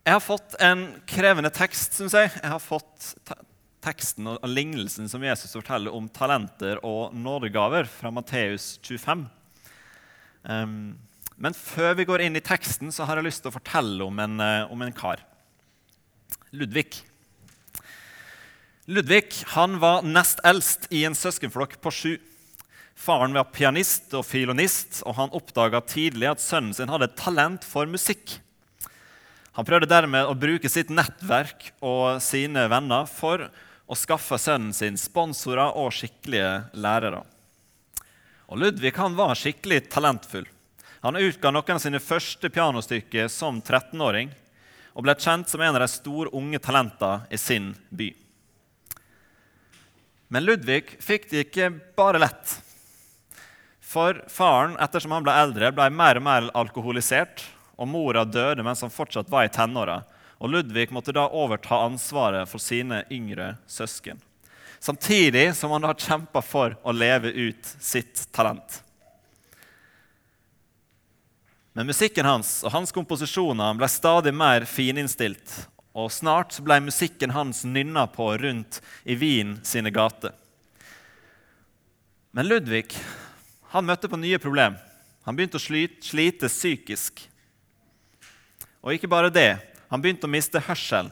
Jeg har fått en krevende tekst, syns jeg. Jeg har fått teksten og lignelsen som Jesus forteller om talenter og nådegaver fra Matteus 25. Um, men før vi går inn i teksten, så har jeg lyst til å fortelle om en, uh, om en kar. Ludvig. Ludvig han var nest eldst i en søskenflokk på sju. Faren var pianist og filonist, og han oppdaga tidlig at sønnen sin hadde talent for musikk. Han prøvde dermed å bruke sitt nettverk og sine venner for å skaffe sønnen sin sponsorer og skikkelige lærere. Og Ludvig han var skikkelig talentfull. Han utga noen av sine første pianostykker som 13-åring og ble kjent som en av de store unge talentene i sin by. Men Ludvig fikk det ikke bare lett. For faren, ettersom han ble eldre, ble mer og mer alkoholisert og mora døde mens han fortsatt var i tenåra. Og Ludvig måtte da overta ansvaret for sine yngre søsken. Samtidig som han da kjempa for å leve ut sitt talent. Men musikken hans og hans komposisjoner ble stadig mer fininnstilt. Og snart ble musikken hans nynna på rundt i Wien sine gater. Men Ludvig han møtte på nye problem. Han begynte å slite, slite psykisk. Og ikke bare det, han begynte å miste hørselen.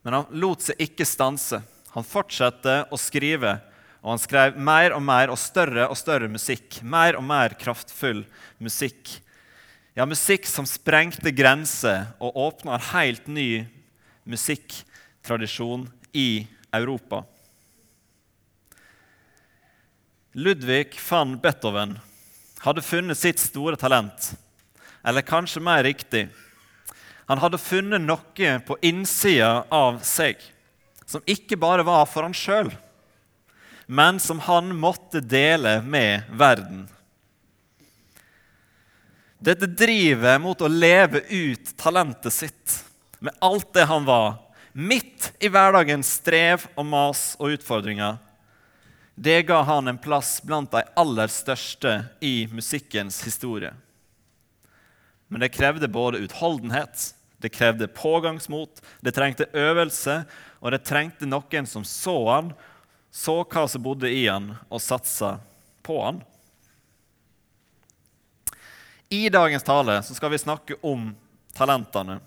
Men han lot seg ikke stanse. Han fortsatte å skrive, og han skrev mer og mer og større og større musikk. Mer og mer kraftfull musikk. Ja, musikk som sprengte grenser og åpna en helt ny musikktradisjon i Europa. Ludvig van Beethoven hadde funnet sitt store talent eller kanskje mer riktig han hadde funnet noe på innsida av seg som ikke bare var for han sjøl, men som han måtte dele med verden. Dette drivet mot å leve ut talentet sitt med alt det han var, midt i hverdagens strev og mas og utfordringer, det ga han en plass blant de aller største i musikkens historie. Men det krevde både utholdenhet, det krevde pågangsmot, det trengte øvelse, og det trengte noen som så han, så hva som bodde i han, og satsa på han. I dagens tale skal vi snakke om talentene.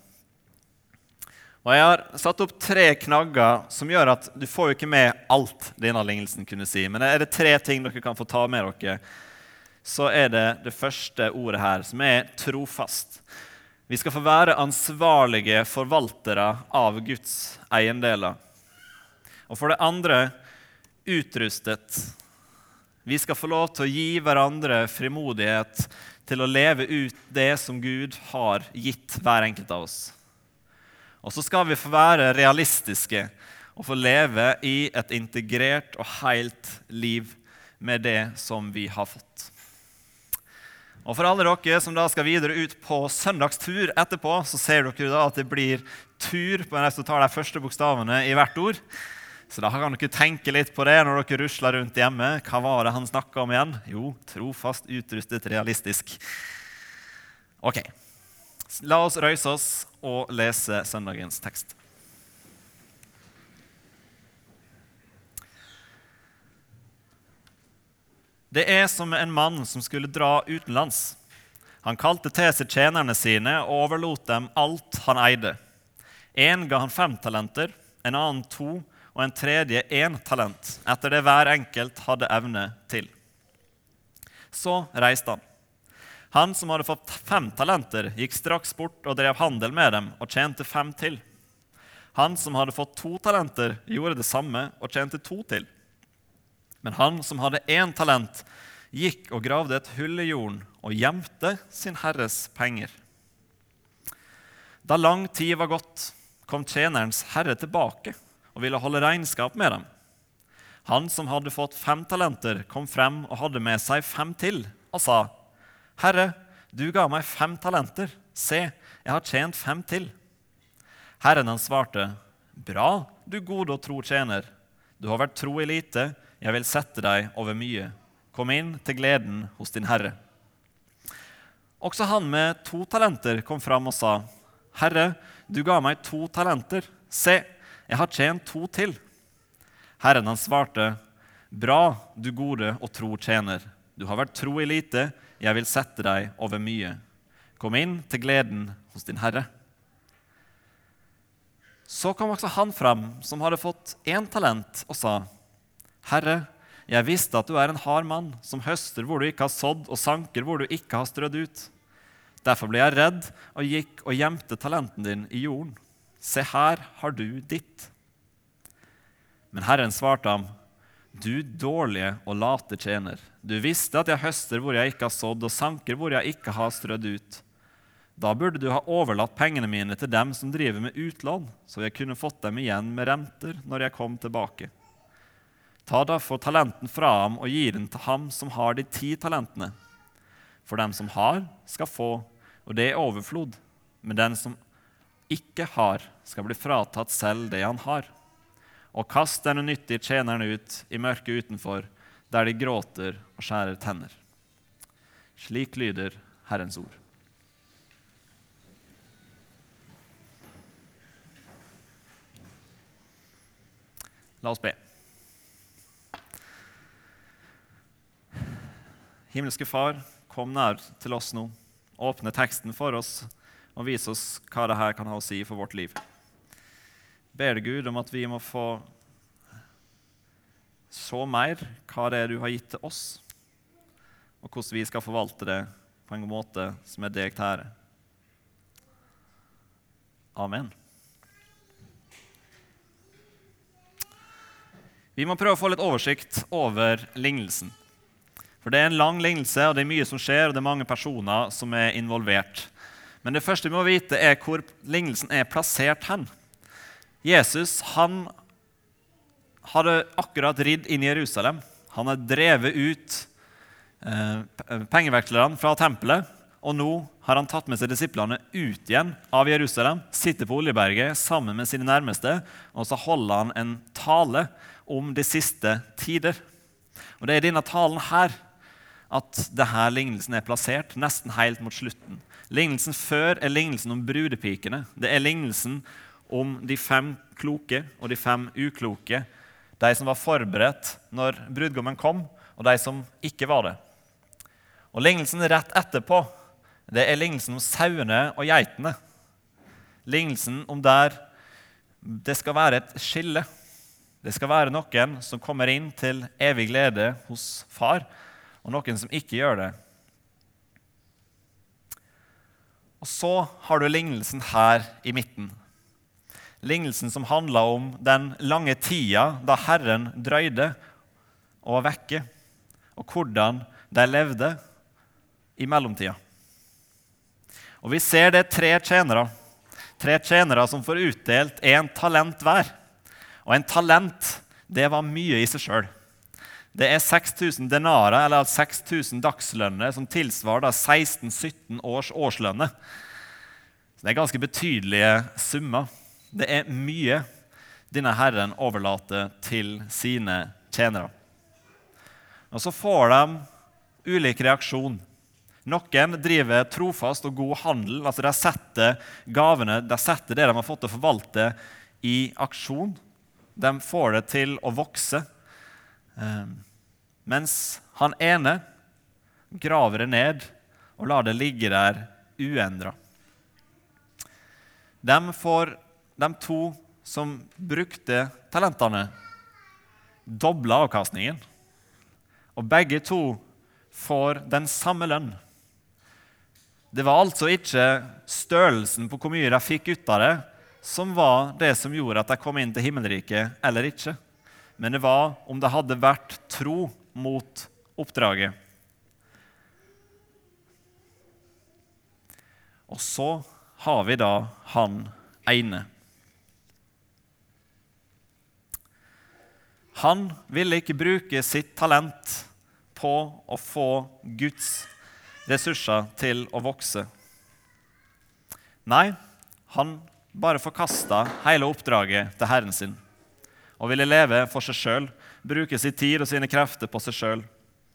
Og Jeg har satt opp tre knagger som gjør at du får jo ikke med alt denne lignelsen kunne si. Men er det tre ting dere kan få ta med dere så er det det første ordet her, som er trofast. Vi skal få være ansvarlige forvaltere av Guds eiendeler. Og for det andre utrustet. Vi skal få lov til å gi hverandre frimodighet til å leve ut det som Gud har gitt hver enkelt av oss. Og så skal vi få være realistiske og få leve i et integrert og helt liv med det som vi har fått. Og For alle dere som da skal videre ut på søndagstur etterpå, så ser dere da at det blir tur på den som tar de første bokstavene i hvert ord. Så da kan dere tenke litt på det når dere rusler rundt hjemme. Hva var det han snakka om igjen? Jo, trofast, utrustet, realistisk. Ok, la oss røyse oss og lese søndagens tekst. Det er som en mann som skulle dra utenlands. Han kalte til seg tjenerne sine og overlot dem alt han eide. En ga han fem talenter, en annen to og en tredje én talent, etter det hver enkelt hadde evne til. Så reiste han. Han som hadde fått fem talenter, gikk straks bort og drev handel med dem og tjente fem til. Han som hadde fått to talenter, gjorde det samme og tjente to til. Men han som hadde én talent, gikk og gravde et hull i jorden og gjemte sin herres penger. Da lang tid var gått, kom tjenerens herre tilbake og ville holde regnskap med dem. Han som hadde fått fem talenter, kom frem og hadde med seg fem til, og sa, 'Herre, du ga meg fem talenter. Se, jeg har tjent fem til.' Herren han svarte, 'Bra, du gode og tro tjener. Du har vært tro i lite.' Jeg vil sette deg over mye. Kom inn til gleden hos din Herre. Også han med to talenter kom fram og sa, 'Herre, du ga meg to talenter. Se, jeg har tjent to til.' Herren han svarte, 'Bra, du gode og tro tjener. Du har vært tro i lite, jeg vil sette deg over mye. Kom inn til gleden hos din Herre.' Så kom også han fram som hadde fått én talent, og sa, 'Herre, jeg visste at du er en hard mann, som høster hvor du ikke har sådd, og sanker hvor du ikke har strødd ut. Derfor ble jeg redd og gikk og gjemte talenten din i jorden. Se, her har du ditt. Men Herren svarte ham, du dårlige og late tjener. Du visste at jeg høster hvor jeg ikke har sådd, og sanker hvor jeg ikke har strødd ut. Da burde du ha overlatt pengene mine til dem som driver med utlån, så jeg kunne fått dem igjen med renter når jeg kom tilbake. Ta derfor talenten fra ham og gi den til ham som har de ti talentene. For dem som har, skal få, og det er overflod. Men den som ikke har, skal bli fratatt selv det han har. Og kast den unyttige tjeneren ut i mørket utenfor, der de gråter og skjærer tenner. Slik lyder Herrens ord. La oss be. Himmelske Far, kom nær til oss nå. Åpne teksten for oss og vis oss hva dette kan ha å si for vårt liv. Ber deg, Gud, om at vi må få så mer hva det er du har gitt til oss, og hvordan vi skal forvalte det på en måte som er deg til ære. Amen. Vi må prøve å få litt oversikt over lignelsen. For Det er en lang lignelse, og det er mye som skjer, og det er mange personer som er involvert. Men det første vi må vite, er hvor lignelsen er plassert hen. Jesus han hadde akkurat ridd inn i Jerusalem. Han hadde drevet ut eh, pengevekslerne fra tempelet. Og nå har han tatt med seg disiplene ut igjen av Jerusalem, sitter på Oljeberget sammen med sine nærmeste, og så holder han en tale om de siste tider. Og Det er denne talen her at det her lignelsen er plassert nesten helt mot slutten. Lignelsen før er lignelsen om brudepikene. Det er lignelsen om de fem kloke og de fem ukloke. De som var forberedt når brudgommen kom, og de som ikke var det. Og Lignelsen rett etterpå det er lignelsen om sauene og geitene. Lignelsen om der det skal være et skille. Det skal være noen som kommer inn til evig glede hos far, og noen som ikke gjør det. Og så har du lignelsen her i midten. Lignelsen som handler om den lange tida da Herren drøyde og var vekke, og hvordan de levde i mellomtida. Og Vi ser det tre tjenere tre tjenere som får utdelt én talent hver. Og en talent, det var mye i seg sjøl. Det er 6000 denarer, eller 6000 dagslønner, som tilsvarer 16-17 års årslønner. Det er ganske betydelige summer. Det er mye denne herren overlater til sine tjenere. Og så får de ulik reaksjon. Noen driver trofast og god handel. altså De setter gavene, de setter det de har fått til å forvalte, i aksjon. De får det til å vokse. Ehm, mens han ene graver det ned og lar det ligge der uendra. De, de to som brukte talentene, dobla avkastningen. Og begge to får den samme lønn. Det var altså ikke størrelsen på hvor mye de fikk ut av det, som var det som gjorde at de kom inn til himmelriket eller ikke men det var om det hadde vært tro mot oppdraget. Og så har vi da han ene. Han ville ikke bruke sitt talent på å få Guds ressurser til å vokse. Nei, han bare forkasta hele oppdraget til Herren sin og ville leve for seg sjøl, bruke sin tid og sine krefter på seg sjøl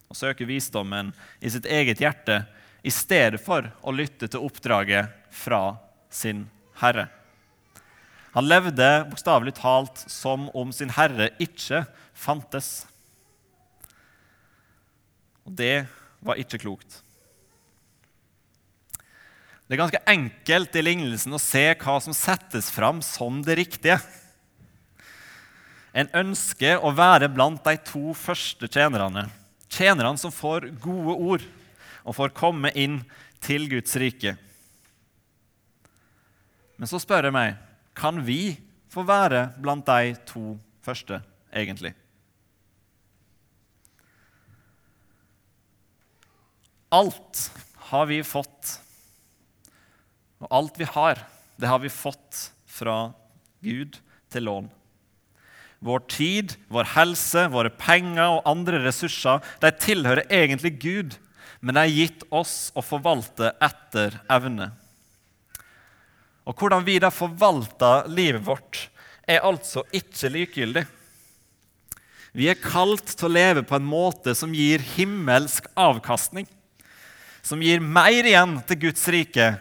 og søke visdommen i sitt eget hjerte i stedet for å lytte til oppdraget fra sin herre. Han levde bokstavelig talt som om sin herre ikke fantes. Og det var ikke klokt. Det er ganske enkelt i lignelsen å se hva som settes fram som det riktige. En ønsker å være blant de to første tjenerne. Tjenerne som får gode ord og får komme inn til Guds rike. Men så spør jeg meg kan vi få være blant de to første, egentlig? Alt har vi fått, og alt vi har, det har vi fått fra Gud til lån. Vår tid, vår helse, våre penger og andre ressurser de tilhører egentlig Gud, men de er gitt oss å forvalte etter evne. Og Hvordan vi da forvalter livet vårt, er altså ikke likegyldig. Vi er kalt til å leve på en måte som gir himmelsk avkastning som gir mer igjen til Guds rike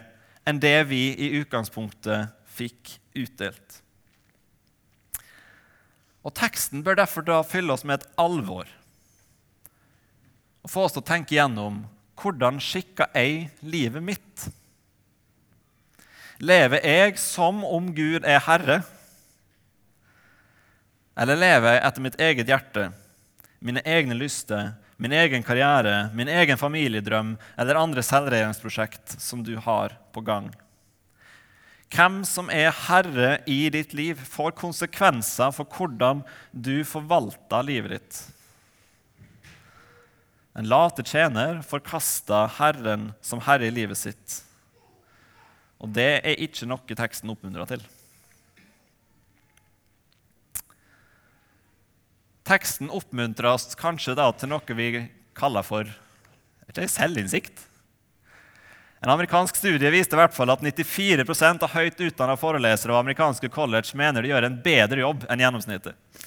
enn det vi i utgangspunktet fikk utdelt. Og Teksten bør derfor da fylle oss med et alvor og få oss til å tenke gjennom hvordan skikker jeg livet mitt? Lever jeg som om Gud er herre? Eller lever jeg etter mitt eget hjerte, mine egne lyster min egen karriere, min egen familiedrøm eller andre selvregjeringsprosjekt som du har på gang. Hvem som er herre i ditt liv, får konsekvenser for hvordan du forvalter livet ditt. En late tjener forkaster Herren som herre i livet sitt. Og det er ikke noe teksten oppmuntrer til. Teksten oppmuntrer oss kanskje til noe vi kaller for ikke, selvinnsikt. En amerikansk studie viste i hvert fall at 94% av høyt utdanna forelesere og amerikanske college mener de gjør en bedre jobb enn gjennomsnittet.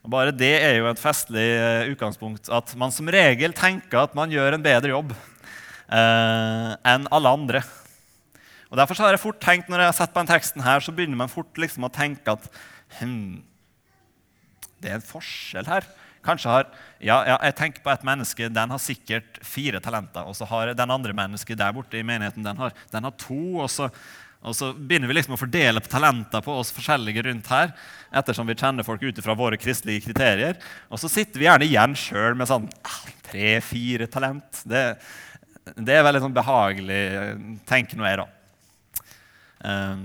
Og bare det er jo et festlig uh, utgangspunkt. At man som regel tenker at man gjør en bedre jobb eh, enn alle andre. Og Derfor har jeg fort tenkt, når jeg har sett på den teksten her, så begynner man fort liksom å tenke at hm, det er en forskjell her. Kanskje har, ja, ja, jeg tenker på et menneske, Den har sikkert fire talenter. Og så har den andre mennesket der borte i menigheten den har, den har to. Og så, og så, begynner vi liksom å fordele talenter på oss forskjellige rundt her. ettersom vi kjenner folk ut våre kristelige kriterier. Og så sitter vi gjerne igjen sjøl med sånn ah, tre-fire talent. Det, det, er veldig sånn behagelig, tenker nå jeg, da. Um,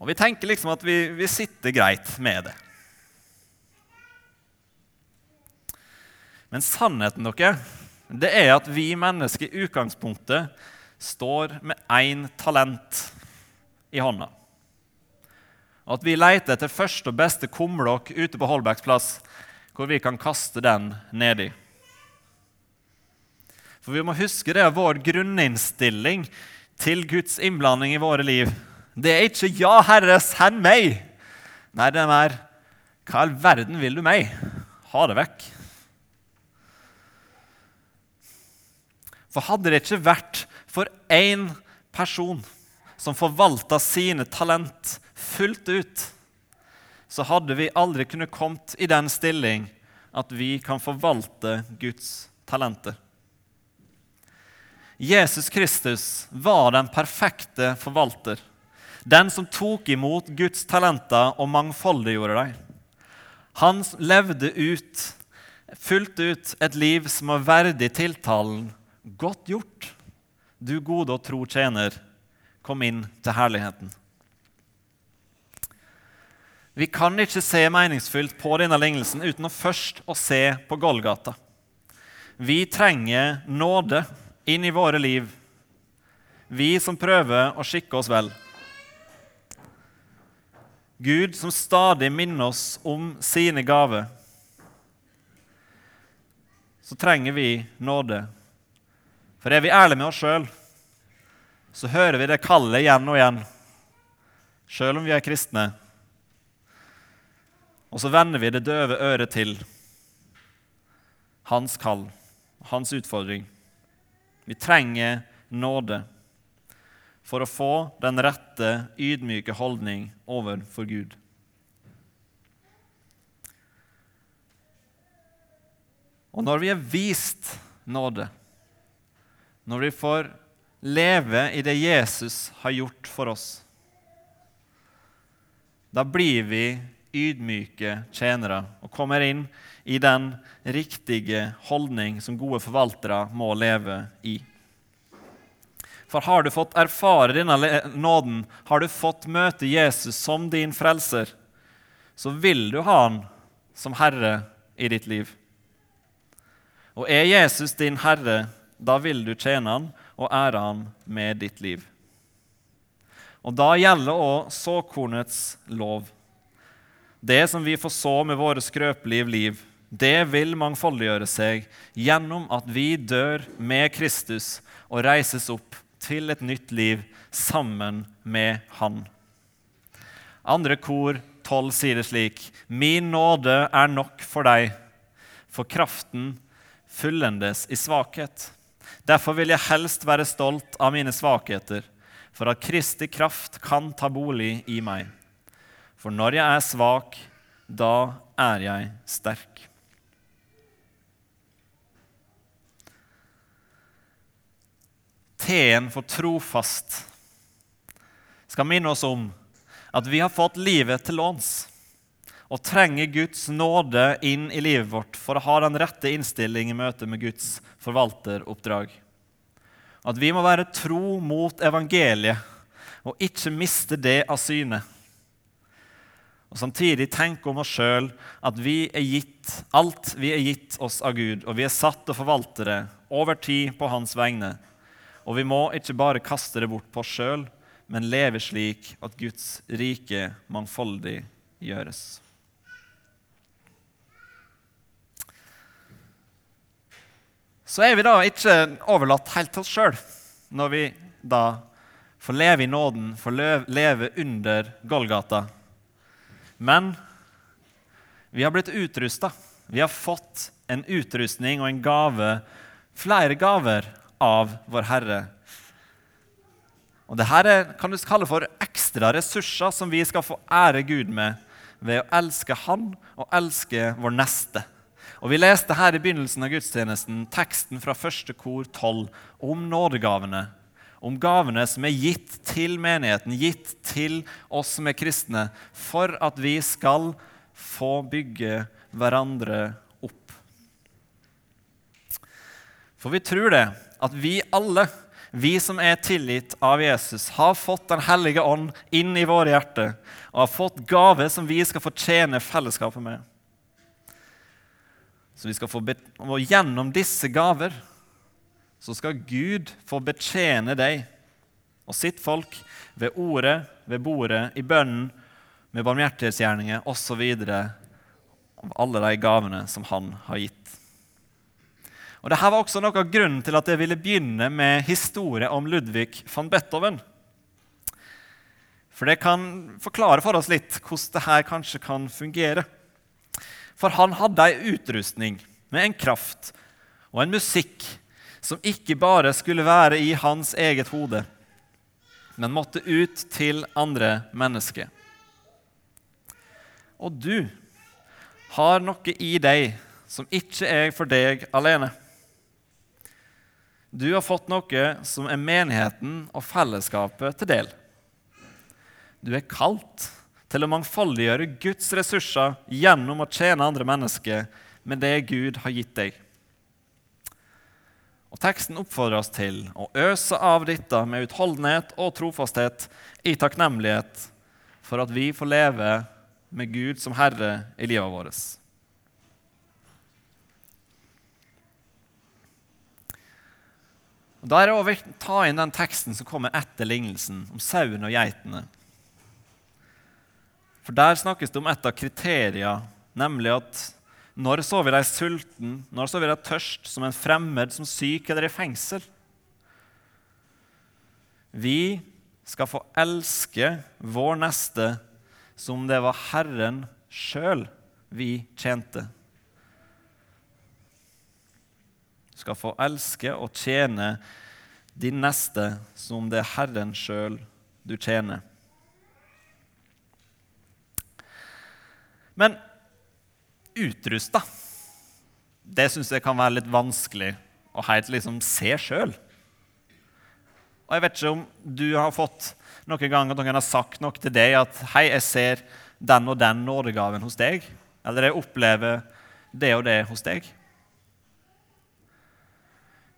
og vi tenker liksom at vi, vi sitter greit med det. Men sannheten dere, det er at vi mennesker i utgangspunktet står med én talent i hånda. Og at vi leter etter første og beste kumlokk ute på Holbergs plass, hvor vi kan kaste den nedi. For vi må huske det er vår grunninnstilling til Guds innblanding i våre liv det er ikke 'Ja, Herre, send meg'. Nei, det er mer 'Hva i all verden vil du meg?' Ha det vekk. For hadde det ikke vært for én person som forvalta sine talent fullt ut, så hadde vi aldri kunnet kommet i den stilling at vi kan forvalte Guds talenter. Jesus Kristus var den perfekte forvalter. Den som tok imot Guds talenter og mangfoldiggjorde dem. Han levde ut, fullt ut, et liv som var verdig tiltalen 'Godt gjort, du gode og tro tjener. Kom inn til herligheten'. Vi kan ikke se meningsfylt på denne lignelsen uten å først å se på Golgata. Vi trenger nåde inn i våre liv, vi som prøver å skikke oss vel. Gud som stadig minner oss om sine gaver, så trenger vi nåde. For er vi ærlige med oss sjøl, så hører vi det kallet igjen og igjen, sjøl om vi er kristne. Og så vender vi det døve øret til hans kall, hans utfordring. Vi trenger nåde for å få den rette, ydmyke holdning overfor Gud. Og når vi er vist nåde, når vi får leve i det Jesus har gjort for oss, da blir vi ydmyke tjenere og kommer inn i den riktige holdning som gode forvaltere må leve i. For har du fått erfare denne nåden, har du fått møte Jesus som din frelser, så vil du ha han som herre i ditt liv. Og er Jesus din herre, da vil du tjene han og ære han med ditt liv. Og da gjelder òg såkornets lov. Det som vi får så med våre skrøpelige liv, det vil mangfoldiggjøre seg gjennom at vi dør med Kristus og reises opp til et nytt liv sammen med Han. Andre kor 12 sier det slik.: Min nåde er nok for deg, for kraften fullendes i svakhet. Derfor vil jeg helst være stolt av mine svakheter, for at Kristi kraft kan ta bolig i meg. For når jeg er svak, da er jeg sterk. T-en for trofast skal minne oss om at vi har fått livet til låns og trenger Guds nåde inn i livet vårt for å ha den rette innstilling i møte med Guds forvalteroppdrag. At vi må være tro mot evangeliet og ikke miste det av syne. Og samtidig tenke om oss sjøl at vi er gitt alt vi er gitt oss av Gud, og vi er satt til å forvalte det over tid på Hans vegne. Og vi må ikke bare kaste det bort på oss sjøl, men leve slik at Guds rike mangfoldig gjøres. Så er vi da ikke overlatt helt til oss sjøl når vi da får leve i nåden, får leve under Golgata. Men vi har blitt utrusta. Vi har fått en utrustning og en gave, flere gaver, av vår Herre. Og Dette kan du kalle for ekstra ressurser som vi skal få ære Gud med ved å elske Han og elske vår neste. Og Vi leste her i begynnelsen av gudstjenesten teksten fra første kor 12 om nådegavene. Om gavene som er gitt til menigheten, gitt til oss som er kristne, for at vi skal få bygge hverandre opp. For vi tror det, at vi alle, vi som er tilgitt av Jesus, har fått Den hellige ånd inn i våre hjerter og har fått gave som vi skal fortjene fellesskapet med. Så vi skal få og gjennom disse gaver så skal Gud få betjene deg og sitt folk ved ordet, ved bordet, i bønnen, med barmhjertighetsgjerninger osv. av alle de gavene som han har gitt. Og Dette var også noe av grunnen til at jeg ville begynne med historie om Ludvig van Beethoven. For det kan forklare for oss litt hvordan dette kanskje kan fungere. For han hadde ei utrustning med en kraft og en musikk som ikke bare skulle være i hans eget hode, men måtte ut til andre mennesker. Og du har noe i deg som ikke er for deg alene. Du har fått noe som er menigheten og fellesskapet til del. Du er kalt til å mangfoldiggjøre Guds ressurser gjennom å tjene andre mennesker med det Gud har gitt deg. Og Teksten oppfordrer oss til å øse av dette med utholdenhet og trofasthet i takknemlighet for at vi får leve med Gud som Herre i livet vårt. Da er det å ta inn den teksten som kommer etter lignelsen om sauen og geitene. For der snakkes det om et av kriteriene, nemlig at når så vi deg sulten, når så vi deg tørst, som en fremmed, som syk eller i fengsel? Vi skal få elske vår neste som det var Herren sjøl vi tjente. Du skal få elske og tjene din neste som det er Herren sjøl du tjener. Men utrusta, det syns jeg kan være litt vanskelig å helt liksom se sjøl. Og jeg vet ikke om du har fått noen gang at noen har sagt noe til deg at 'Hei, jeg ser den og den nådegaven hos deg', eller 'Jeg opplever det og det hos deg'.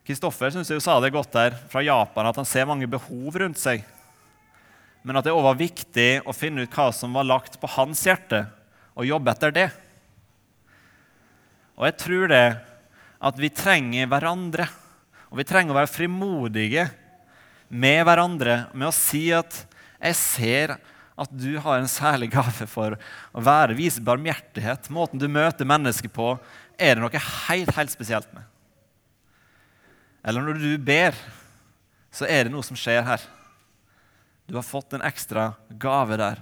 Kristoffer synes jeg sa det godt der fra Japan, at han ser mange behov rundt seg. Men at det òg var viktig å finne ut hva som var lagt på hans hjerte, og jobbe etter det. Og jeg tror det at vi trenger hverandre, og vi trenger å være frimodige med hverandre med å si at 'jeg ser at du har en særlig gave for å være, vise barmhjertighet'. Måten du møter mennesker på, er det noe helt, helt spesielt med. Eller når du ber, så er det noe som skjer her. Du har fått en ekstra gave der.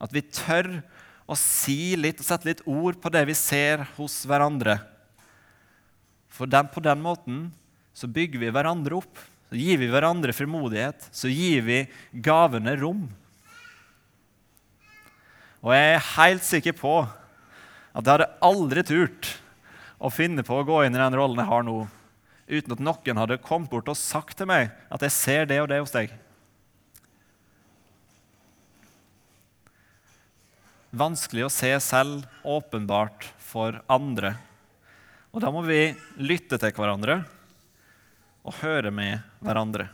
At vi tør å si litt og sette litt ord på det vi ser hos hverandre. For den, på den måten så bygger vi hverandre opp. Så gir vi hverandre frimodighet. Så gir vi gavene rom. Og jeg er helt sikker på at jeg hadde aldri turt å finne på å gå inn i den rollen jeg har nå, uten at noen hadde kommet bort og sagt til meg at jeg ser det og det hos deg. Vanskelig å se selv, åpenbart for andre. Og da må vi lytte til hverandre og høre med hverandre.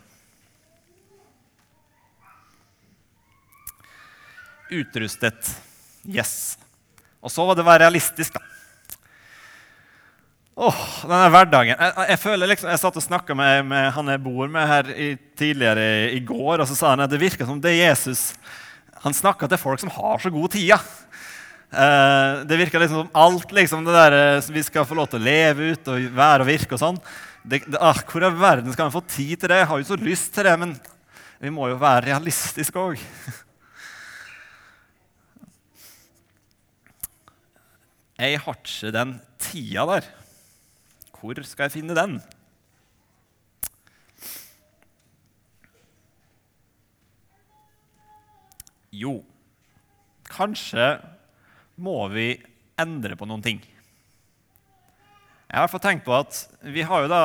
Utrustet. Yes. Og så var det å være realistisk, da. Åh, denne hverdagen. Jeg, jeg, føler liksom, jeg satt og snakka med, med, han jeg bor med her i, tidligere i, i, går, og så sa han at det virker som det Jesus Han snakka til folk som har så god tida. Eh, det virker liksom som alt liksom det der, som vi skal få lov til å leve ut og være og virke og sånn det, det, ah, Hvor i verden skal vi få tid til det? Jeg har jo så lyst til det, men vi må jo være realistiske òg. Jeg har ikke den tida der. Hvor skal jeg finne den? Jo, kanskje må vi endre på noen ting. Jeg har fått tenkt på at Vi har jo da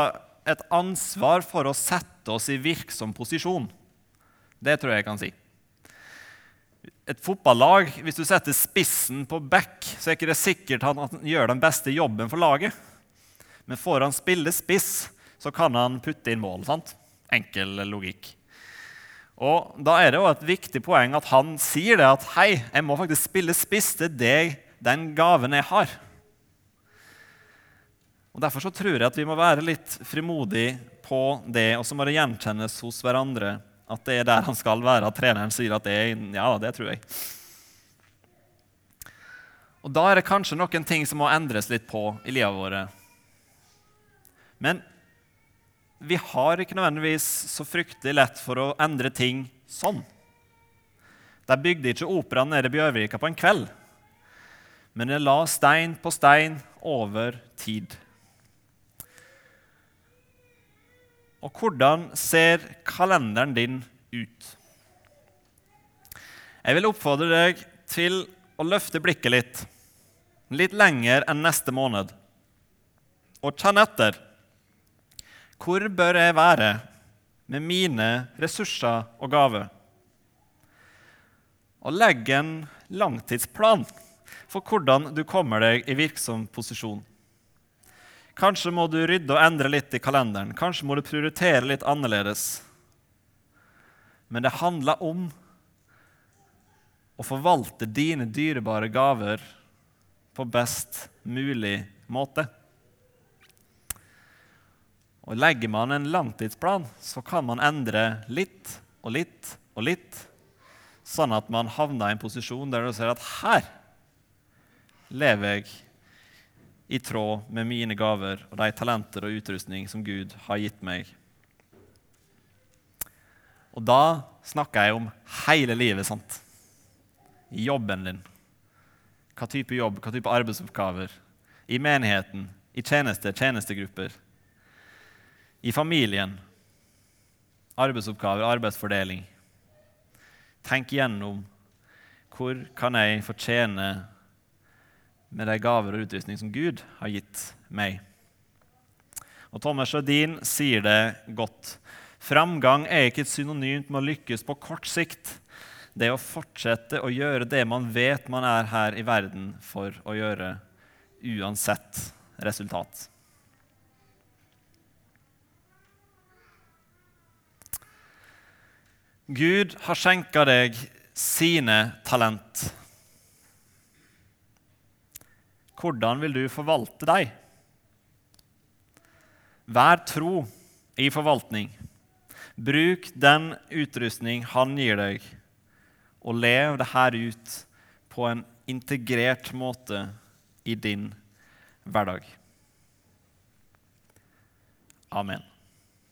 et ansvar for å sette oss i virksom posisjon. Det tror jeg jeg kan si. Et fotballag, Hvis du setter spissen på back, så er ikke det sikkert at han gjør den beste jobben for laget. Men får han spille spiss, så kan han putte inn mål. sant? Enkel logikk. Og Da er det jo et viktig poeng at han sier det at hei, jeg må faktisk spille spiss. til deg den gaven jeg har. Og Derfor så tror jeg at vi må være litt frimodige på det, og så må det gjenkjennes hos hverandre at det er der han skal være. At treneren sier at det er Ja, det tror jeg. Og Da er det kanskje noen ting som må endres litt på i livet vårt. Men vi har ikke nødvendigvis så fryktelig lett for å endre ting sånn. De bygde ikke operaen nede i Bjørvika på en kveld, men de la stein på stein over tid. Og hvordan ser kalenderen din ut? Jeg vil oppfordre deg til å løfte blikket litt, litt lenger enn neste måned, og kjenne etter. Hvor bør jeg være med mine ressurser og gaver? Og legg en langtidsplan for hvordan du kommer deg i virksom posisjon. Kanskje må du rydde og endre litt i kalenderen. Kanskje må du prioritere litt annerledes. Men det handler om å forvalte dine dyrebare gaver på best mulig måte. Og Legger man en langtidsplan, så kan man endre litt og litt og litt, sånn at man havner i en posisjon der du ser at her lever jeg i tråd med mine gaver og de talenter og utrustning som Gud har gitt meg. Og da snakker jeg om hele livet. sant? Jobben din. Hva type jobb, hva type arbeidsoppgaver. I menigheten, i tjenester, tjenestegrupper, i familien, arbeidsoppgaver, arbeidsfordeling. Tenk igjennom hvor kan jeg fortjene med de gaver og utrustning som Gud har gitt meg. Og Thomas Sjødin sier det godt. Framgang er ikke et synonymt med å lykkes på kort sikt. Det er å fortsette å gjøre det man vet man er her i verden for å gjøre, uansett resultat. Gud har skjenka deg sine talent. Hvordan vil du forvalte dem? Vær tro i forvaltning. Bruk den utrustning han gir deg, og lev det her ut på en integrert måte i din hverdag. Amen.